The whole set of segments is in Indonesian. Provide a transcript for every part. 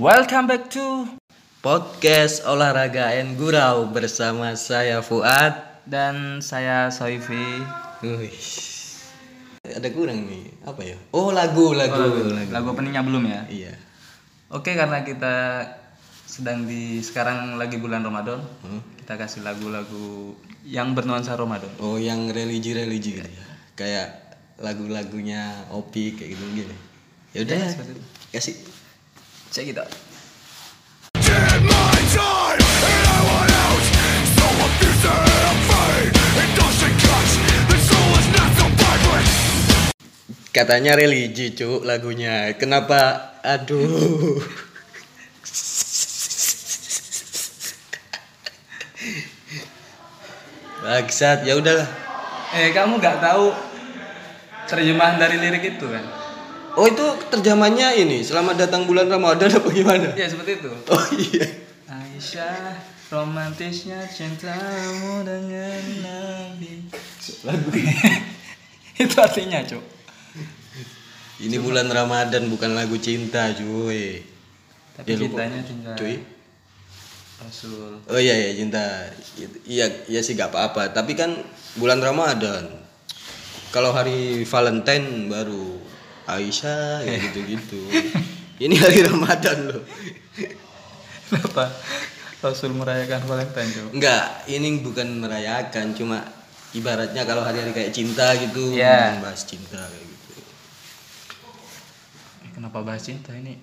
Welcome back to Podcast olahraga and gurau bersama saya Fuad. dan saya Soifi. Wih. Ada kurang nih. Apa ya? Oh, lagu, lagu, lagu. Lagu openingnya belum ya? Iya. Oke karena kita sedang di sekarang lagi bulan Ramadan, Hmm. kita kasih lagu-lagu yang bernuansa Ramadan. Oh, yang religi-religi gitu ya. Kayak lagu-lagunya Opi kayak gitu gini. Ya udah, Ya, kasih. Check it out. Katanya religi, Cuk, lagunya. Kenapa? Aduh. Bangsat, ya udahlah. Eh kamu nggak tahu terjemahan dari lirik itu kan? Oh, itu terjemahannya ini, selamat datang bulan Ramadan apa gimana? Ya seperti itu. Oh iya. Aisyah, romantisnya cintamu dengan Nabi. Lagu itu artinya, Cuk. ini bulan Ramadan bukan lagu cinta, cuy. Tapi Ya, cintanya cinta Cuy. Rasul. Oh iya iya cinta. Iya iya sih gak apa-apa. Tapi kan bulan Ramadan. Kalau hari Valentine baru Aisyah ya gitu-gitu. Ini hari Ramadan loh. Kenapa Rasul merayakan Valentine, Cuk? Enggak, ini bukan merayakan, cuma ibaratnya kalau hari-hari kayak cinta gitu, Iya. membahas cinta kayak gitu. Eh, Kenapa bahas cinta ini?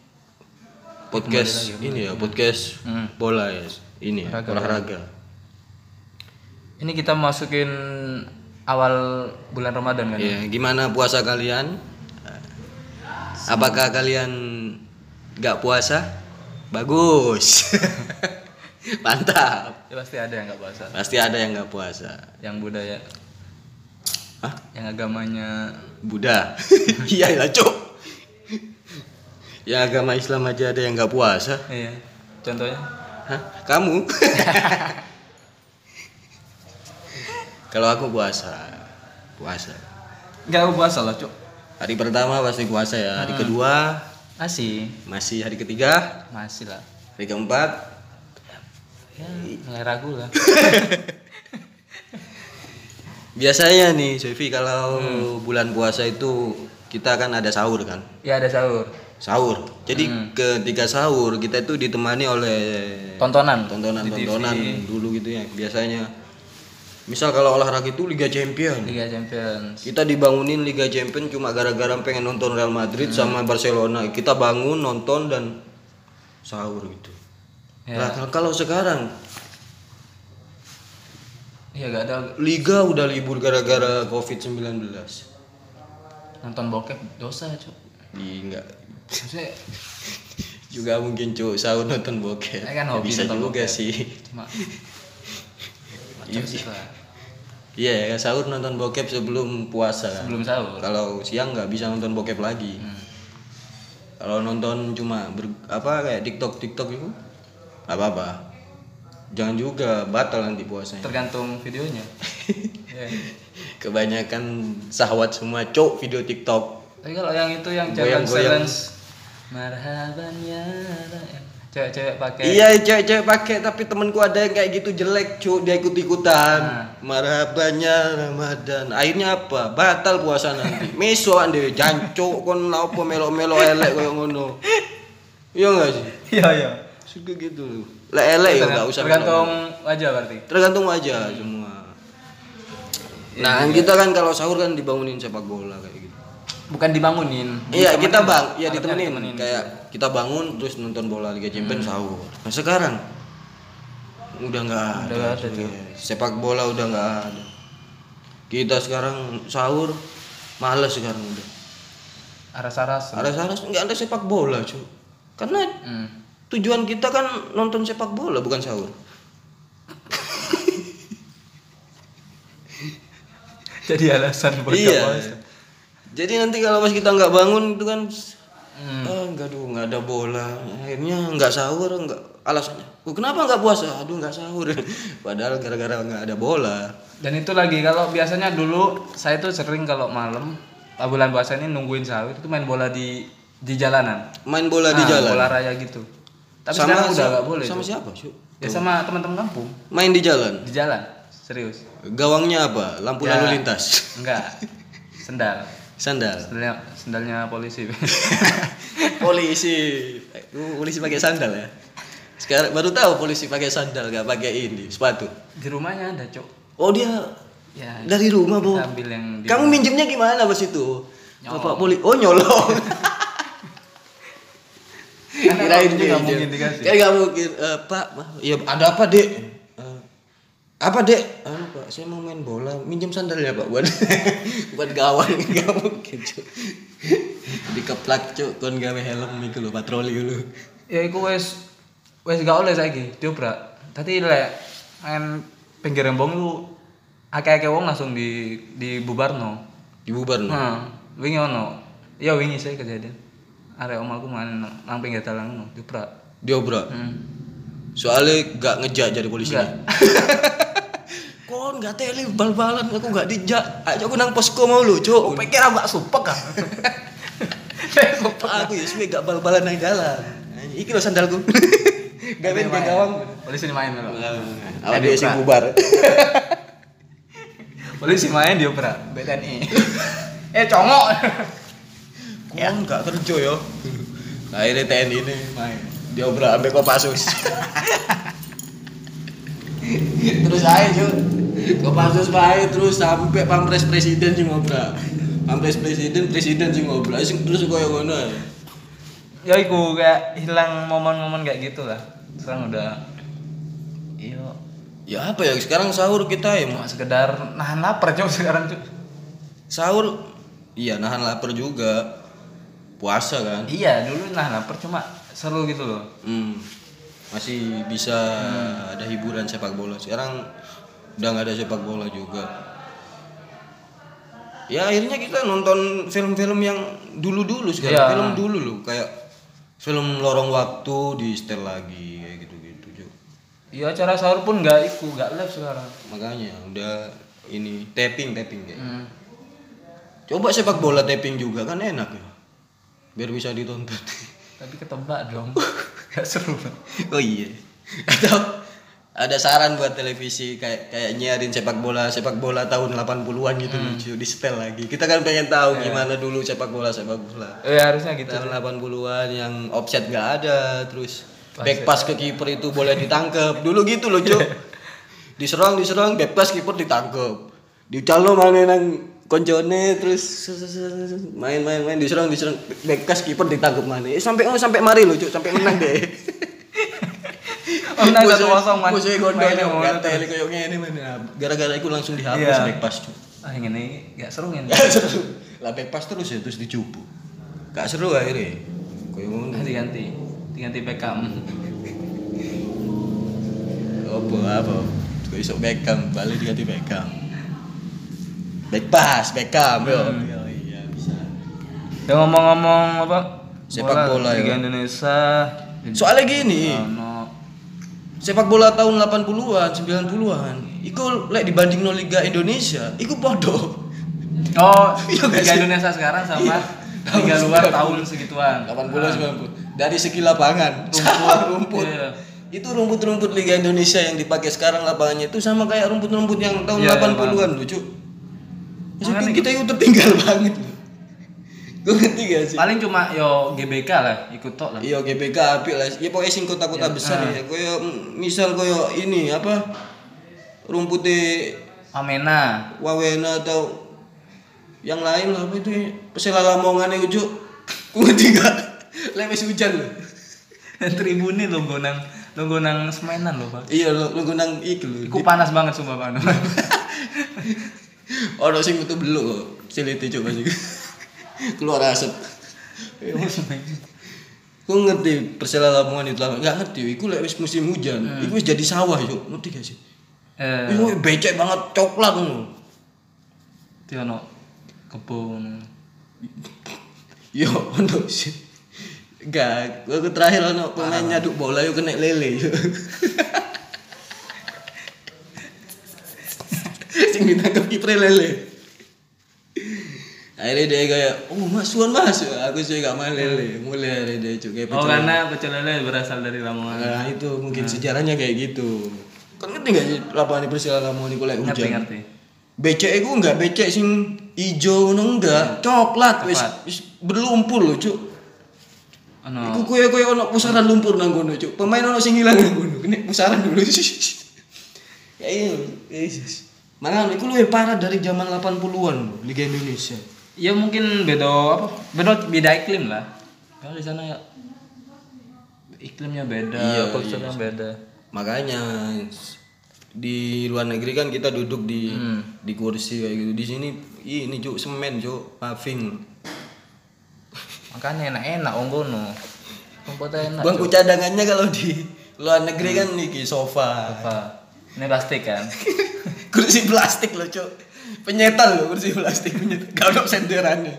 Podcast lagi, ini ya, podcast Hmm. bola ya. Ini ya, Olahraga. olahraga. Ini kita masukin awal bulan Ramadan kan? Ya, gimana puasa kalian? Apakah kalian nggak puasa? Bagus. Mantap. Ya, pasti ada yang nggak puasa. Pasti ada yang nggak puasa. Yang budaya, Hah? yang agamanya Buddha. Iya lah, Cok. Ya agama Islam aja ada yang nggak puasa. iya. Contohnya? Hah? Kamu? Kalau aku puasa. Puasa. Nggak puasa lah, Cuk. Hari pertama pasti puasa ya. Hari kedua Masih. masih hari ketiga, Masih lah. hari keempat Ya, mulai ragu lah. Biasanya nih, Sofi kalau bulan puasa itu kita kan ada sahur kan? ya ada sahur. Sahur. Jadi ketika sahur kita itu ditemani oleh Tontonan. tontonan-tontonan dulu gitu ya. Biasanya misal kalau olahraga itu Liga Champion. Liga Champions. Kita dibangunin Liga Champion cuma gara-gara pengen nonton Real Madrid sama Barcelona. Kita bangun nonton dan sahur gitu. Ya. Nah, kalau- sekarang Iya gak ada Liga udah libur gara-gara COVID-19. nonton bokep dosa, Cuk. Di enggak Maksudnya juga mungkin cuy sahur nonton bokep. Ya kan hobi bisa nonton juga bokep. sih. cuma macam sih lah. Iya ya sahur nonton bokep sebelum puasa. kan. Sebelum sahur. Kalau siang nggak bisa nonton bokep lagi. Hmm. Kalau nonton cuma ber, apa kayak TikTok TikTok itu nggak apa-apa. Jangan juga batal nanti puasanya. Tergantung videonya. Ya. Kebanyakan sahwat semua cok video TikTok. Tapi kalau yang itu yang challenge challenge marhaban ya. Cewek-cewek pakai. Iya cewek-cewek pakai tapi temenku ada yang kayak gitu jelek cuk dia ikut ikutan Nah. marhabannya Ramadan. Akhirnya apa? Batal puasa nanti. Mesoan deh jancuk kon la apa melo-melo elek koyo ngono. Iya enggak sih? Iya iya. Suka gitu. Lah elek ya enggak usah tergantung wajah berarti. Tergantung aja semua. Nah kita kan kalau sahur kan dibangunin sepak bola kayak gitu. Bukan dibangunin Iya ditemenin. kita bang, iya Harapnya ditemenin. Kayak kita bangun terus nonton bola Liga Champions sahur. Nah sekarang udah nggak ada. Udah nggak ada, cuy. Sepak bola udah nggak ada. Kita sekarang sahur males sekarang udah. aras-aras Aras-aras nggak ada sepak bola cuy. Karena Hmm. tujuan kita kan nonton sepak bola bukan sahur. jadi alasan buat iya. Jadi nanti kalau pas kita nggak bangun itu kan Hmm. ah nggak aduh nggak ada bola akhirnya nggak sahur nggak alasannya "Oh, kenapa nggak puasa aduh nggak sahur padahal gara-gara nggak ada bola Dan itu lagi kalau biasanya dulu saya tuh sering kalau malam ah, bulan puasa ini nungguin sahur itu main bola di di jalanan. main bola di Nah, jalan Bola raya gitu. Tapi sekarang udah nggak boleh. Sama Cuk. siapa, Cuk? Ya sama teman-teman kampung Main di jalan. di jalan. Serius. Gawangnya apa? Lampu Ya. lalu lintas. Enggak. Sendal. Sandal. Sendalnya, sendalnya polisi. polisi. Uh, polisi pakai sandal ya. Sekarang baru tahu polisi pakai sandal gak pakai ini sepatu. di rumahnya ada, Cuk. Oh dia Ya. dari rumah, Bu. Ambil yang Kamu minjemnya gimana pas itu? Nyolong. Bapak poli Oh, nyolong. Kirain itu nggak mungkin dikasih. Kan nggak mungkin. Eh, Pak, ya ada apa, Dek? Eh, apa, Dek? Anu, Pak, saya mau main bola. Minjem sandal ya, Pak, buat buat gawang. Enggak mungkin, Cuk. Dikeplak, Cuk, kon gawe helm iku lho, patroli lho. Ya iku wis wis gak oleh saiki diobrak. Tadi lek main pinggir rembong lu akeh-akeh wong langsung di di bubarno. Dibubar no. Nah, wingi ono. Ya wingi saya kejadian. Arek omahku main nang pinggir dalan ngono diobrak. Diobrak. Hmm. Soalnya gak ngejak jadi polisi. Kon gak teli bal-balan aku gak dijak. Ayo aku nang posko mau lu, Cuk. Pikir aku gak supek kan. Pak aku ya suwe gak bal-balan nang jalan. Iki lho sandalku. Gawe Main. di gawang. Polisi main lho. Awak dia sing bubar. Polisi main diobrak BTNI. eh congok. Kon gak kerja yo. Nah, akhirnya TNI ini main. Dia obrak ambek Kopassus. terus aja cuy. Kopassus bae terus sampai pampres presiden sing ngobrak. Pampres presiden presiden sing ngobrak sing terus koyo ngono. ae. ya iku kayak hilang momen-momen kayak gitu lah. Sekarang udah iya Ya apa ya sekarang sahur kita ya cuma sekedar nahan lapar cuma sekarang cuy. sahur iya nahan lapar juga puasa kan Iya dulu nahan lapar cuma seru gitu loh. hmm. masih bisa ada hiburan sepak bola sekarang udah nggak ada sepak bola juga ya akhirnya kita nonton film-film yang dulu-dulu sekarang Iya. film dulu loh kayak film lorong waktu di setel lagi kayak gitu-gitu Cuk. Iya acara sahur pun nggak iku nggak live sekarang. makanya udah ini tapping tapping kayak Hmm. coba sepak bola tapping juga kan enak ya biar bisa ditonton Tapi ketebak dong. Gak seru. Oh iya. Atau ada saran buat televisi kayak kayak nyiarin sepak bola sepak bola tahun 80-an gitu lucu di setel lagi. Kita kan pengen tahu gimana dulu sepak bola sepak bola. Eh harusnya gitu. Tahun 80-an yang offset nggak ada, terus back pass ke kiper itu boleh ditangkep. Dulu gitu loh, Cuk. diserang diserang back pass kiper ditangkep. Dicalo mana nang koncone terus main main main diserang diserang back pass kiper ditangkep mana. Eh, sampai oh, sampai mari loh, Cuk, sampai menang deh. Oh, menang satu kosong man. Musuhnya gondol nggak teli kayak ngene mana. Gara-gara itu langsung dihapus Iya. back pass, Cuk. Ah yang ini gak seru ini. Gak seru. Lah back pass terus ya terus dicupu. Gak seru akhirnya. Kayak ngono. Diganti, diganti Beckham. Apa apa? Kok iso Beckham, balik diganti Beckham. Back pass, Beckham yo. Iya bisa. Ya ngomong-ngomong apa? Sepak bola, Liga ya. Indonesia. Soalnya gini, Ono sepak bola tahun 80-an, 90-an, iku lek dibanding no Liga Indonesia, iku podo. Oh, Iya Liga? Indonesia sekarang sama Iya. Liga Tahun luar 90. tahun segituan. 80 90. Dari segi lapangan, Rumput. rumput. Iya. Itu rumput-rumput Liga Indonesia yang dipakai sekarang lapangannya itu sama kayak rumput-rumput yang tahun Iya, 80-an lucu. Makanya Maksudnya kita itu tertinggal banget. Gue ngerti gak sih? Paling cuma yo GBK lah, ikut tok lah. Iya GBK apik lah. Ya pokoknya sing kota-kota Ya, besar ah. ya. Koyo mm, misal koyo ini apa? Rumputnya Amena. Wawena atau yang lain lah apa itu ya? Persela Lamongan itu cuk. Gue ngerti gak? Lewes hujan loh. Tribune lo nang lo nang semenan lo, Pak. Iya lo lo gunang iku. Iku panas banget sumpah Pak. Ono sing metu beluk kok. Silite cuk masih. Keluar asap. Ku ngerti Persela Lamongan itu enggak ngerti iku lek wis musim hujan, iku wis jadi sawah yuk. Ngerti gak sih? eh, Iku becek banget coklat ngono. itu ono kebun. Yo ono sih. Enggak, aku terakhir ono pemain nyaduk bola yuk kena lele yuk. Sing ditangkap kiper lele. Akhirnya dia kayak oh mas Suan mas aku sih gak malele mulai akhirnya dia cuk kayak Oh karena pecel lele berasal dari Lamongan. nah itu mungkin sejarahnya kayak gitu kan ngerti gak sih lapangan di Persela Lamongan itu Ngerti hujan ngerti. becek itu enggak becek sing ijo ngono enggak coklat wis wis berlumpur loh cuk Ono Iku koyo koyo ono pusaran lumpur nang kono, Cuk. Pemain ono sing ilang nang kono. Kene pusaran dulu. ya iya. Yesus. Malah iku luwih parah dari zaman 80-an Liga Indonesia. Ya mungkin beda apa? Beda beda iklim lah. Kalau di sana ya iklimnya beda, Iya, culture-nya beda. Makanya di luar negeri kan kita duduk di Hmm. di kursi kayak gitu. Di sini ini Cuk semen, Cuk, paving. Makanya enak-enak wong kono. Rumputnya enak. Bangku cadangannya kalau di luar negeri kan niki sofa. Apa? Ini plastik kan? kursi plastik loh, Cuk. Penyetal loh kursi plastik penyetal. Gak ada senderannya.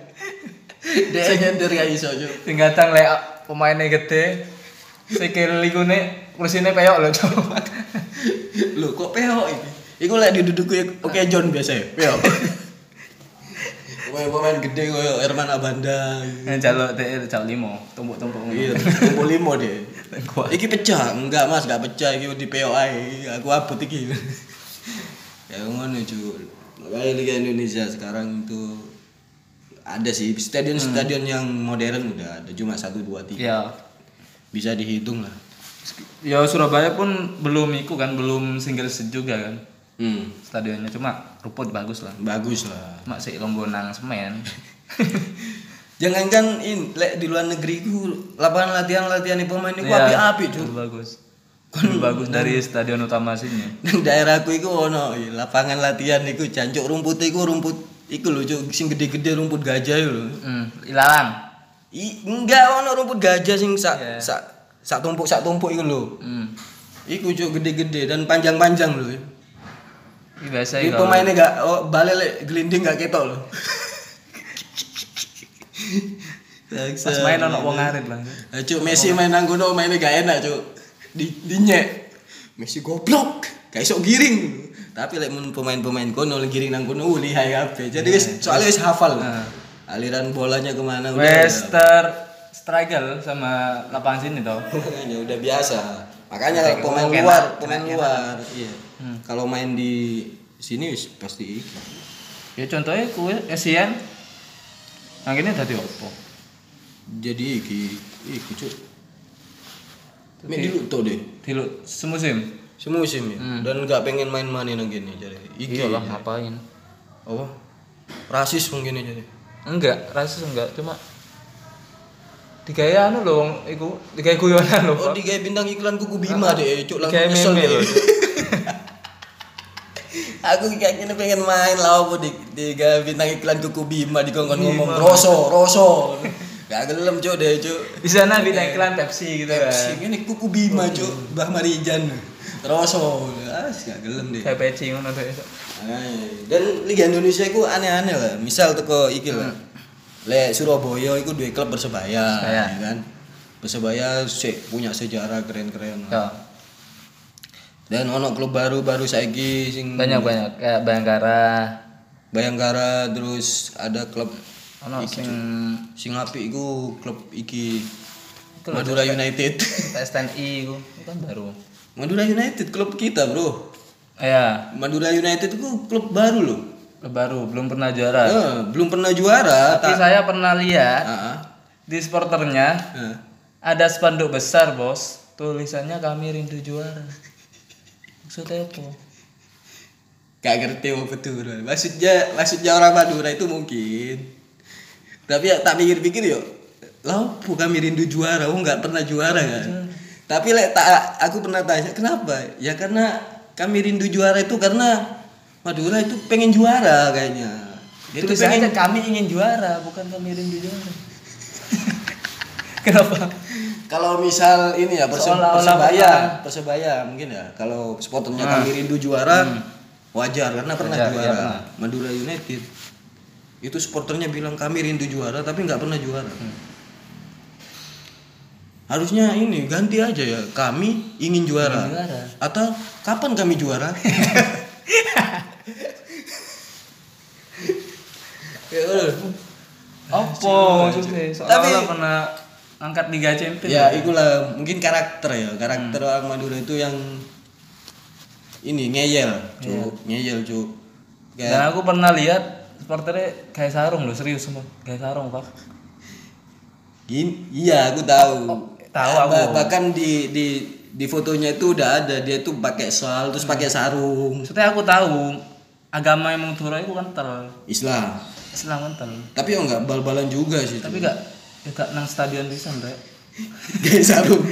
Dia nyender gak iso, Cuk. Sing kadang lek pemainnya gede, sikil iku nek kursine peyok lho, Cuk. Loh kok peok ini? Iku lek diduduk ya oke John biasa ya, peok. Pemain-pemain gede koyo Herman Abanda. Yang jaluk teh jaluk limo, tumpuk-tumpuk. Iya, kumpul limo deh. Iki pecah, enggak Mas, enggak pecah iki di ae. Aku abot iki. ya ngono cuy. Makanya Liga Indonesia sekarang itu ada sih stadion-stadion yang modern udah ada cuma satu dua tiga Ya. bisa dihitung lah. Ya Surabaya pun belum iku kan, belum single seat juga kan. Hmm, Stadionnya cuma rumput bagus lah. bagus lah. Mak sik longgonang semen. Jangankan in lek di luar negeri ku lapangan latihan-latihan pemain itu Iya, api-api cuy. lebih bagus. Lebih bagus dari stadion utama sini. Nang daerahku iku ono i, lapangan latihan iku jancuk rumput iku rumput iku lho cuk sing gede-gede rumput gajah lho. Hmm, ilalang. I, enggak ono rumput gajah sing sak Iya. sak sak tumpuk sak tumpuk iku lho. Hmm. Iku cuk gede-gede dan panjang-panjang lho. Ini biasa ya. pemainnya gak oh, balik lek gelinding gak ketok lho. Pas main ono wong ngarit lah. Cuk Messi main nang kono mainnya gak enak cuk. Di dinyek. Messi goblok. Gak iso giring. Tapi lek mun pemain-pemain kono giring nang kono uh, lihai kabeh. Jadi wis soalnya wis hafal. Nah. Aliran bolanya ke mana udah. Wester struggle sama lapangan sini toh. Makanya udah biasa. Makanya Kayak pemain ngomong luar, pemain enak, luar. Iya. Hmm. Kalau main di sini wis pasti iki. Ya contohnya kue Asian. Yang ini tadi opo? Jadi iki iki cuk. Mek dulu tuh deh. Tilu semusim. Semusim ya. Hmm. Dan nggak pengen main-main nang gini jadi. Iki. Iya lah ngapain? Apa? Rasis mungkin ya jadi. Enggak, rasis enggak, cuma digaya anu wong iku, digaya guyonan lho. Oh, digawe bintang iklan kuku Bima deh, cuk langsung nyesel meme deh. Aku kayak gini pengen main lah apa di digawe bintang iklan kuku Bima dikongkon ngomong roso, roso. Gak gelem cuk deh cuk. Di sana bintang iklan Pepsi gitu Pepsi kan. ini kuku Bima cuk, Mbah Marijan. Roso. Ah, gak gelem deh. Kayak peci ngono tuh. Dan Liga Indonesia itu aneh-aneh lah. Misal teko iki lah. Lek Surabaya itu dua klub Persebaya, Persebaya. ya kan. Persebaya sik punya sejarah keren-keren. Ya, Dan ono klub baru baru saiki sing banyak-banyak kayak Bayangkara. Bayangkara terus ada klub Iki, sing sing apik iku klub iki Madura United. STNI itu kan baru. Madura United klub kita, Bro. Iya, Madura United itu klub baru loh. baru belum pernah juara. Eh, belum pernah juara. Tapi saya pernah lihat Ah, ah. di supporternya Ah. ada spanduk besar, Bos. Tulisannya kami rindu juara. Maksudnya apa? Gak ngerti apa betul. Maksudnya maksudnya orang Madura itu mungkin. Tapi ya tak pikir-pikir yuk. Lah kami rindu juara, oh nggak pernah juara kan. Tapi lek tak aku pernah tanya kenapa? Ya karena kami rindu juara itu karena Madura itu pengen juara kayaknya. Dia Tulisannya pengen kami ingin juara, bukan kami rindu juara. Kenapa? kalau misal ini ya perse persebaya, persebaya mungkin ya. Kalau supporternya Hmm. kami rindu juara, wajar karena pernah Wajar, juara. pernah. Madura United itu supporternya bilang kami rindu juara tapi nggak pernah juara. Hmm. Harusnya ini ganti aja ya. Kami ingin juara. Ingin juara. Atau kapan kami juara? ya, udah. Apa maksudnya? Tapi- Soalnya pernah angkat Liga Champions. Ya, itulah mungkin karakter ya. Karakter orang Madura itu yang ini ngeyel, cuk. Ngeyel, cuk. Kayak Dan aku pernah lihat supporternya kayak sarung loh, serius semua. Kayak sarung, Pak. Gin- iya, aku tahu. tahu Ah, aku. bah- Bahkan di di di fotonya itu udah ada dia tuh pakai sal terus pakai sarung Maksudnya aku tahu agama yang Madura itu kental. Islam. Islam kental. Tapi ya enggak bal-balan juga sih. Tapi gak ya gak nang stadion bisa, Rek. Kayak sarung.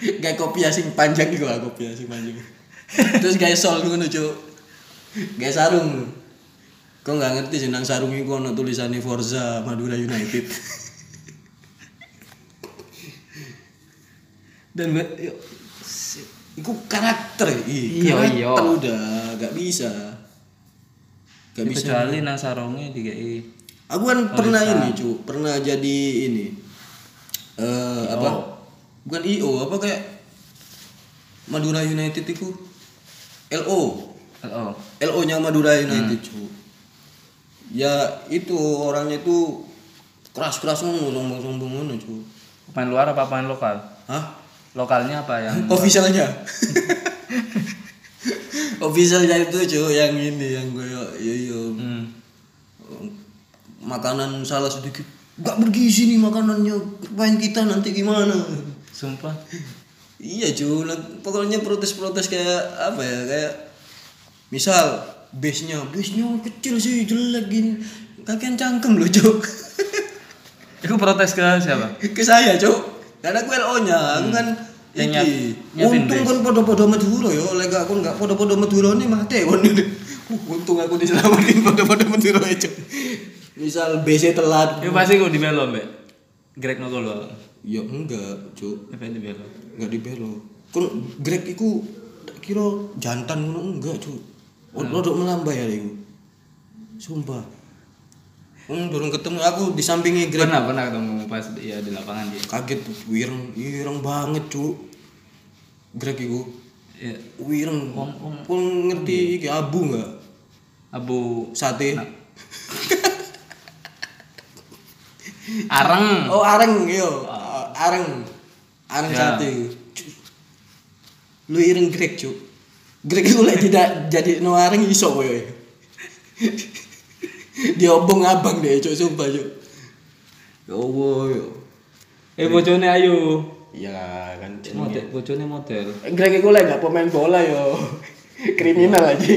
Kayak kopi asing panjang gitu lah kopi asing panjang. Terus kayak sol ngono, Cuk. Kayak sarung. Kok nggak ngerti sih nang sarung iku ono tulisannya Forza Madura United. Dan si- iku karakter ya. Iya, karakter iya. udah gak bisa. Gak bisa. Kecuali nang sarungnya dikai Aku kan pernah ini, cu, pernah jadi ini. Eh apa? Bukan IO, apa kayak Madura United itu LO. Oh. LO-nya Madura United, cu. Ya itu orangnya itu keras-keras ngomong sombong-sombong ngono, cu. Pemain luar apa pemain lokal? Hah? Lokalnya apa yang Officialnya. Officialnya itu cu yang ini yang gue yo yo hmm. makanan salah sedikit nggak bergizi nih makanannya main kita nanti gimana Sumpah. iya cuy pokoknya protes-protes kayak apa ya kayak misal base nya base nya kecil sih jelek gini. Kakian cangkem loh cuk. Itu protes ke siapa? ke saya cuk. Karena aku LO nya aku kan Yang nyiapin untung kan podo-podo Madura ya lega aku nggak podo-podo Madura nih mati kon. Uh, untung aku diselamatin podo-podo Madura ya cuk. Misal base telat. Itu pasti gue dibelo, Mbak. Greg no gol. ya enggak cuk. Apa dibelo? nggak dibelo kon Greg iku tak kira jantan ngono enggak hmm. Rodok melambai ya iku sumpah. Hmm, durung ketemu aku di sampingnya Greg Pernah pernah ketemu pas ya di lapangan dia. kaget wireng wireng banget cu Greg iku. Ya, wireng. Wong- kon ngerti iki abu enggak Abu. Sate. Areng. oh areng yo areng. Areng Ya. sate. Lu ireng Greg cu Greg lek tidak jadi no areng iso koyo diobong abang deh cuk sumpah cuk. Ya Allah yo Eh bojone ayo. iya kan Model, bojone model. Greg iku lek gak pemain bola yo. Kriminal aja.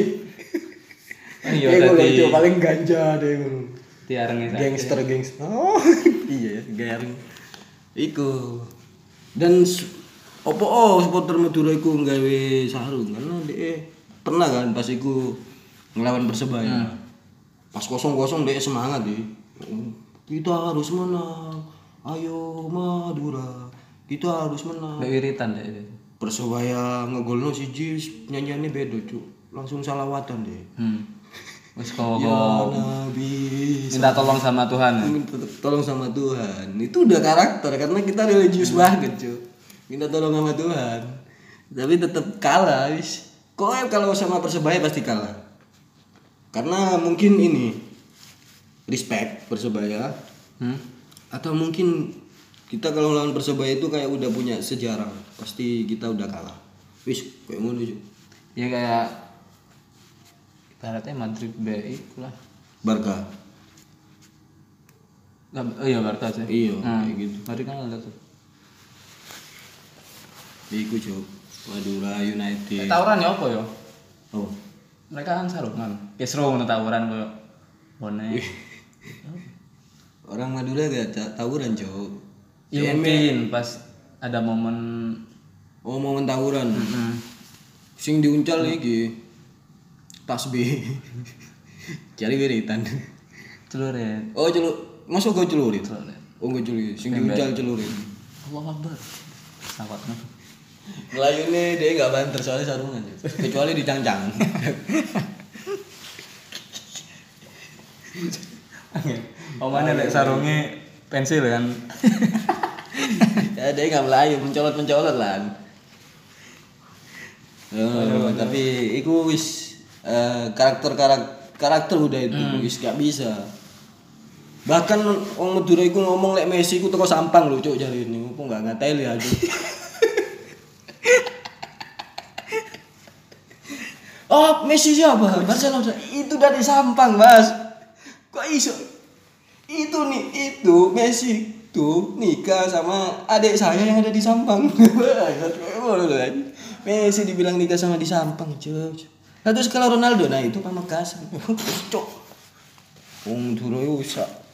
Iya Iku lek, tadi. Cuk, paling ganja deh ngono. Tiarengnya saja. gangster gangster. Oh iya gayang iku. Dan opo oh supporter Madura iku nggawe sarung karena dia pernah kan pas iku ngelawan persebaya. Pas kosong kosong dia semangat di kita harus menang. Ayo Madura. Kita harus menang. Mbak wiritan deh persebaya ngegolno siji nyanyiannya beda cuk. Langsung salawatan deh Hmm. Wes ya kok Nabi minta tolong sama Tuhan. ya? minta tolong sama Tuhan. Itu udah karakter karena kita religius banget cuy minta tolong sama Tuhan tapi tetap kalah wis kok kalau sama persebaya pasti kalah karena mungkin ini respect persebaya Hmm? atau mungkin kita kalau lawan persebaya itu kayak udah punya sejarah pasti kita udah kalah wis kayak ngono Ya kayak ibaratnya Madrid BI lah. Barca Oh iya Barca sih. iya Hmm. kayak gitu Madrid kan ada tuh. Iku cuy Madura United Tawuran ya apa ya? oh Mereka kan sarungan. Seru ngono tawuran koyo bonek. Orang Madura gak ta- tawuran, Cok. Ya mungkin pas ada momen Oh, momen tawuran. hmm, Sing diuncal iki. Tasbih. Cari wiritan. celurit. Oh, celuk. Masuk kau celurit? Celurit. Oh, enggak celurit. Sing diuncal celurit. Allah Akbar. Sawatnya. Melayune dia gak banter soalnya sarungan. Kecuali dicangcang. Omane lek sarunge pensil kan. ya dia gak melayu, mencolot-mencolot lah. Oh, tapi iku wis eh, karakter karakter karakter udah itu wis gak bisa. Bahkan wong Madura iku ngomong lek Messi iku teko Sampang lho cuk jare ini. Opo enggak ngatel ya aduh. Oh, Messi siapa? Barcelona. Itu dari Sampang, Mas. Kok iso? Itu nih, itu Messi tuh nikah sama adik saya yang ada di Sampang. Messi dibilang nikah sama di Sampang, cuy. Nah, terus kalau Ronaldo, nah itu Pamekasan. Cok. Wong Madura yo sak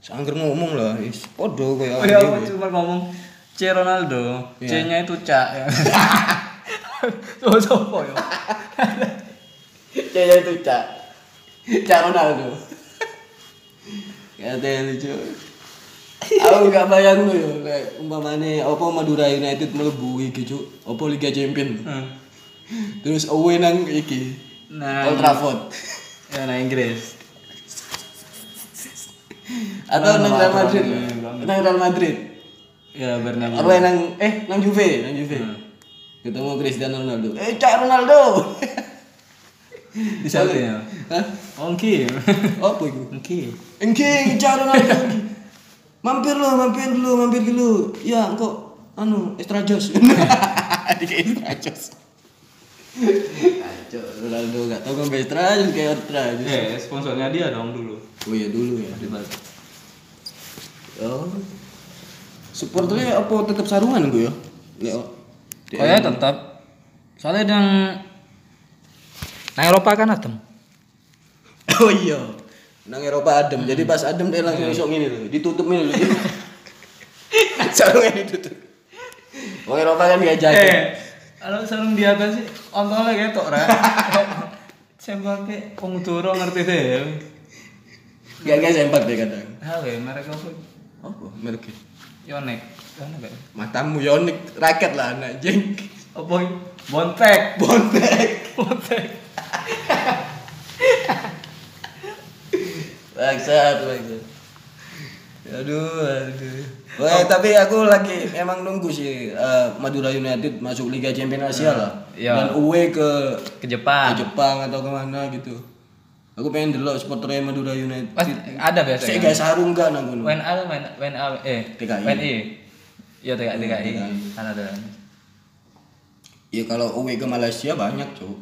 Sangger ngomong lah, is podo kayak Oh ya, cuma ngomong C Ronaldo, Iya. C-nya itu Cak ya. Coba coba ya. Caya itu Cak. Cak Ronaldo. Kata lucu. Aku gak bayang lu yo, lek umpamane apa Madura United mlebu iki cuk, apa Liga Champion. Hmm. Terus away nang iki. Nah, Old Trafford. ya nah Inggris. Atau nang Real Madrid. Nang Real Madrid. Ya Bernabeu. Apa nang eh nang Juve, nang Juve. Hmm. Ketemu Cristiano Ronaldo. Eh Cak Ronaldo. Di sana ya. Hah? Ongki. Apa itu? Ongki. Engke cara Ronaldo. mampir lo, mampir dulu, mampir dulu. Ya, kok anu extra jos. Dikit extra jos. Kacau, Ronaldo gak tau kan extra jos kayak extra jos. Eh, sponsornya dia dong dulu. Oh iya dulu ya. Di Bali. Oh. Supporternya apa tetap sarungan gue ya? Lek Kayaknya tetap. Soalnya yang Nah Eropa kan adem. Oh iya. Nang Eropa adem. Jadi pas adem dia langsung isok ngene lho, ditutup ngene lho. Sarungnya ditutup. Wong Eropa kan gak. Eh, kalau sarung di atas sih, ontolnya ketok ra. Sempake wong Madura ngerti deh. Gak gak sempat deh kadang. Halo, merek apa? Apa mereknya? Yonek. Yonek gak? Matamu yonik raket lah anak jeng. Apa? ini? Bontek. Bontek. Bontek. Bangsat, bangsat. Aduh, aduh. Wah, tapi aku lagi emang nunggu sih eh, Madura United masuk Liga Champions Asia lah. Iya. Dan away ke Ke Jepang. ke Jepang atau ke mana gitu. Aku pengen delok supporternya Madura United. Pasti ada Saya biasanya. gak sarung gak nang kono. WNA WNA WNA eh TKI. WNI. Iya TKI TKI. TKI. Kan ada. Ya kalau away ke Malaysia banyak, Cuk.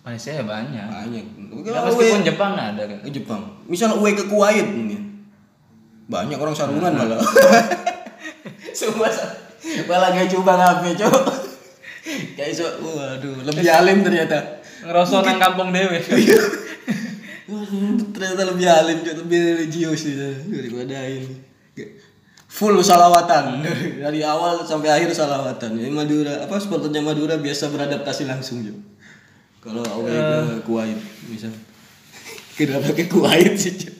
Malaysia ya banyak. Banyak. Ya, Kalau meskipun away Jepang ada kan. ke Jepang. Misal away ke Kuwait mungkin. Banyak orang sarungan malah. Sumpah sa- malah gak coba ngapain, Cuk. Kayak so, waduh, lebih alim ternyata. Ngerasa nang kampung dewe. Ternyata lebih alim, lebih religius sih daripada ini. Full salawatan dari awal sampai akhir salawatan. Ini Madura apa supporternya Madura biasa beradaptasi langsung Cuk. Kalau away ke Kuwait misal. Kenapa ke Kuwait sih, Cuk?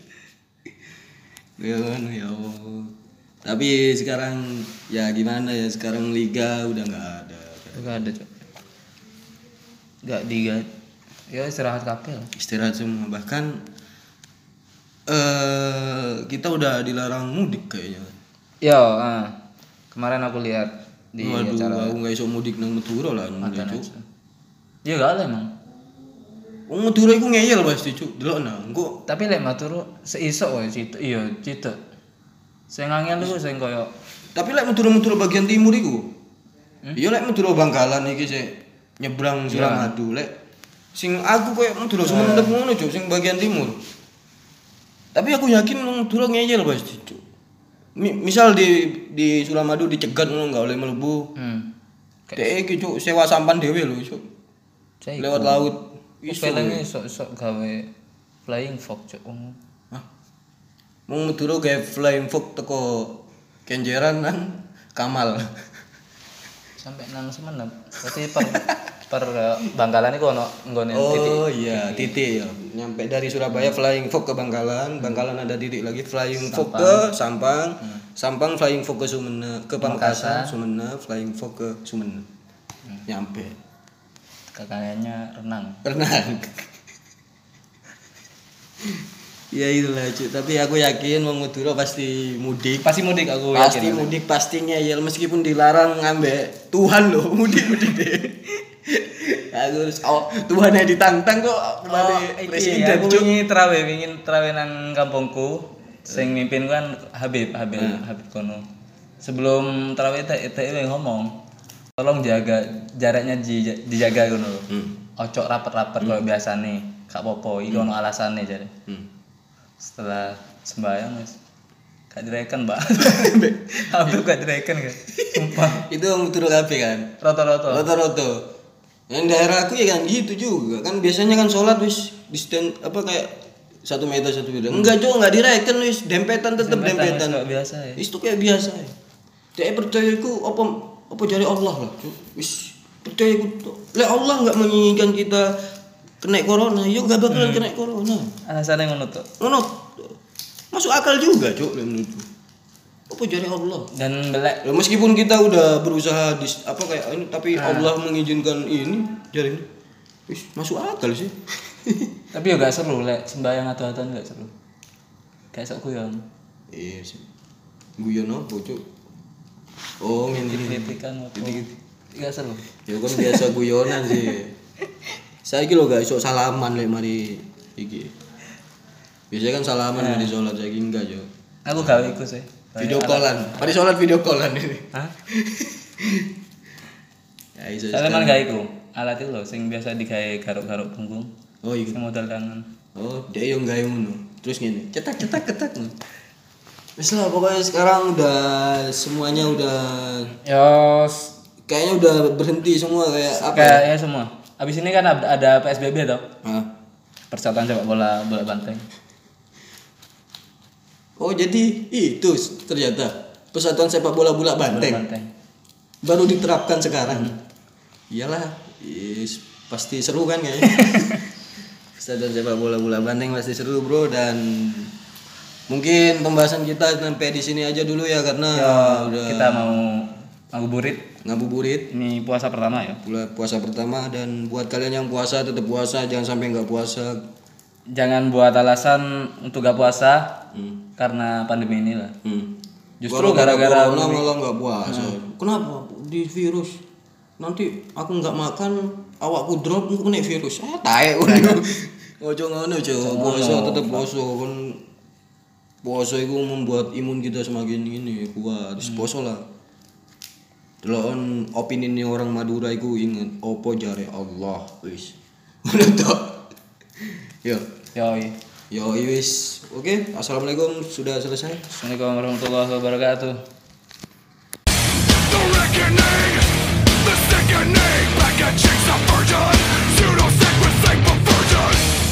Ya kan, ya Allah. Tapi sekarang ya gimana ya sekarang liga udah nggak ada. Enggak ada, Cok. Enggak diga. Ya istirahat kapel. Istirahat semua bahkan eh kita udah dilarang mudik kayaknya. Yo, ah. kemarin aku lihat di Waduh, acara aku nggak iso mudik nang Madura lah cuk. aja. Ya gak ada emang. Wong Madura iku ngeyel pasti cuk. Delok nang engko Tapi lek maturu seisok wae situ. Iya, situ. Sing angel iku sing koyo tapi lek Madura-Madura bagian timur iku. Hmm? Iya lek Madura Bangkalan iki sik nyebrang Suramadu lek sing aku koyo Madura Sumenep ngono cuk sing bagian timur. Tapi aku yakin Madura ngeyel pasti cuk. Mi- misal di di Suramadu dicegat ngono enggak boleh mlebu. hmm. Dek iki cuk sewa sampan dhewe lho cuk. Lewat laut. Iso pelenge sok-sok gawe flying fox. Hah? Mau Madura kayak flying fox teko kenjeran nang Kamal. Sampai nang semenep. Berarti per eh, Bangkalan iku ono nggone titik. Oh iya, titik ya. Nyampe dari Surabaya flying fox ke Bangkalan, Bangkalan ada titik lagi flying fox ke Sampang, Sampang flying fox ke Sumenep, ke Pamekasan, Sumenep flying fox ke Sumenep. Nyampe. Kakaknya renang. Renang. ya itulah cuy. Tapi aku yakin Wong Madura pasti mudik. Pasti mudik aku pasti yakin. mudik pastinya ya meskipun dilarang ngambek Tuhan loh mudik mudik deh aku harus oh Tuhan yang ditantang kok Oh, presiden aku Cuk. wingi trawe, wingi trawe nang kampungku. sing mimpin kan Habib Habib Habib kono sebelum teh teh yang ngomong tolong jaga jaraknya di- dijaga lho. Hmm. Ocok rapat-rapat kalau biasa nih kak popo iki ono alasan nih jadi Hmm. setelah sembahyang wis gak direken mbak Habib gak direken kan sumpah Itu yang turun kafe kan. roto-roto Roto-roto. Yang daerah aku ya kan gitu juga. Kan biasanya kan sholat wis di stand apa kayak satu meter satu meter. Enggak juga enggak direken wis dempetan tetep dempetan. kayak biasa ya itu kayak biasa ya. Dia percaya iku apa apa jari Allah lah. Wis percaya tuh. Lek Allah enggak menginginkan kita kena corona, yuk enggak bakalan kena corona. alasannya ngono tuh Ngono. Masuk akal juga, Cuk, menurutku. Apa jari Allah? dan belek Ya, meskipun kita udah berusaha di apa kayak ini tapi Allah mengizinkan ini jadi wis masuk akal sih. tapi ya gak seru lek sembahyang atau atan gak seru kayak sok kuyon iya sih. Guyon apa, Cuk? Oh, ngene iki. kritikan apa gak seru Ya kan biasa guyonan sih. Saya lho gak iso salaman lek mari iki. Biasanya kan salaman mari sholat saya enggak, Cuk. aku gak ikut sih Video callan. Mari sholat video callan ini. Hah? Ya iso. Soalnya mana gak iku alat itu loh, sing biasa digawe garuk-garuk punggung, Oh iya. sing modal tangan. Oh, dia yang gawe ngono. Terus gini, cetak cetak cetak. Wis lah pokoknya sekarang udah semuanya udah Ya, kayaknya udah berhenti semua kayak apa? kayaknya semua. Abis ini kan ada, PSBB toh, Hah? persatuan sepak bola bola banteng. Oh jadi itu ternyata persatuan sepak bola bola banteng banteng. baru diterapkan sekarang. Iyalah, is, pasti seru kan kayaknya. persatuan sepak bola bola banteng pasti seru bro dan mungkin pembahasan kita sampai di sini aja dulu ya karena udah Kita mau ngabuburit. ngabuburit Ini puasa pertama ya. puasa pertama dan buat kalian yang puasa tetap puasa jangan sampai nggak puasa Jangan buat alasan untuk gak puasa hmm. karena pandemi ini lah. Hmm. Justru gara-gara corona malah nggak puasa. Kenapa? Di virus. Nanti aku nggak makan awakku drop aku kena virus. Ah tae ojo ngono jo. Puasa tetap puasa kan. Puasa itu membuat imun kita semakin ini kuat. Terus puasa lah. Delon opini ini orang Madura iku inget opo jare Allah? Wis. Ngono. Yo. Yoi. Yo wis. Oke, Assalamualaikum sudah selesai. Assalamualaikum warahmatullahi wabarakatuh. The reckoning, the sickening, back at chicks of virgin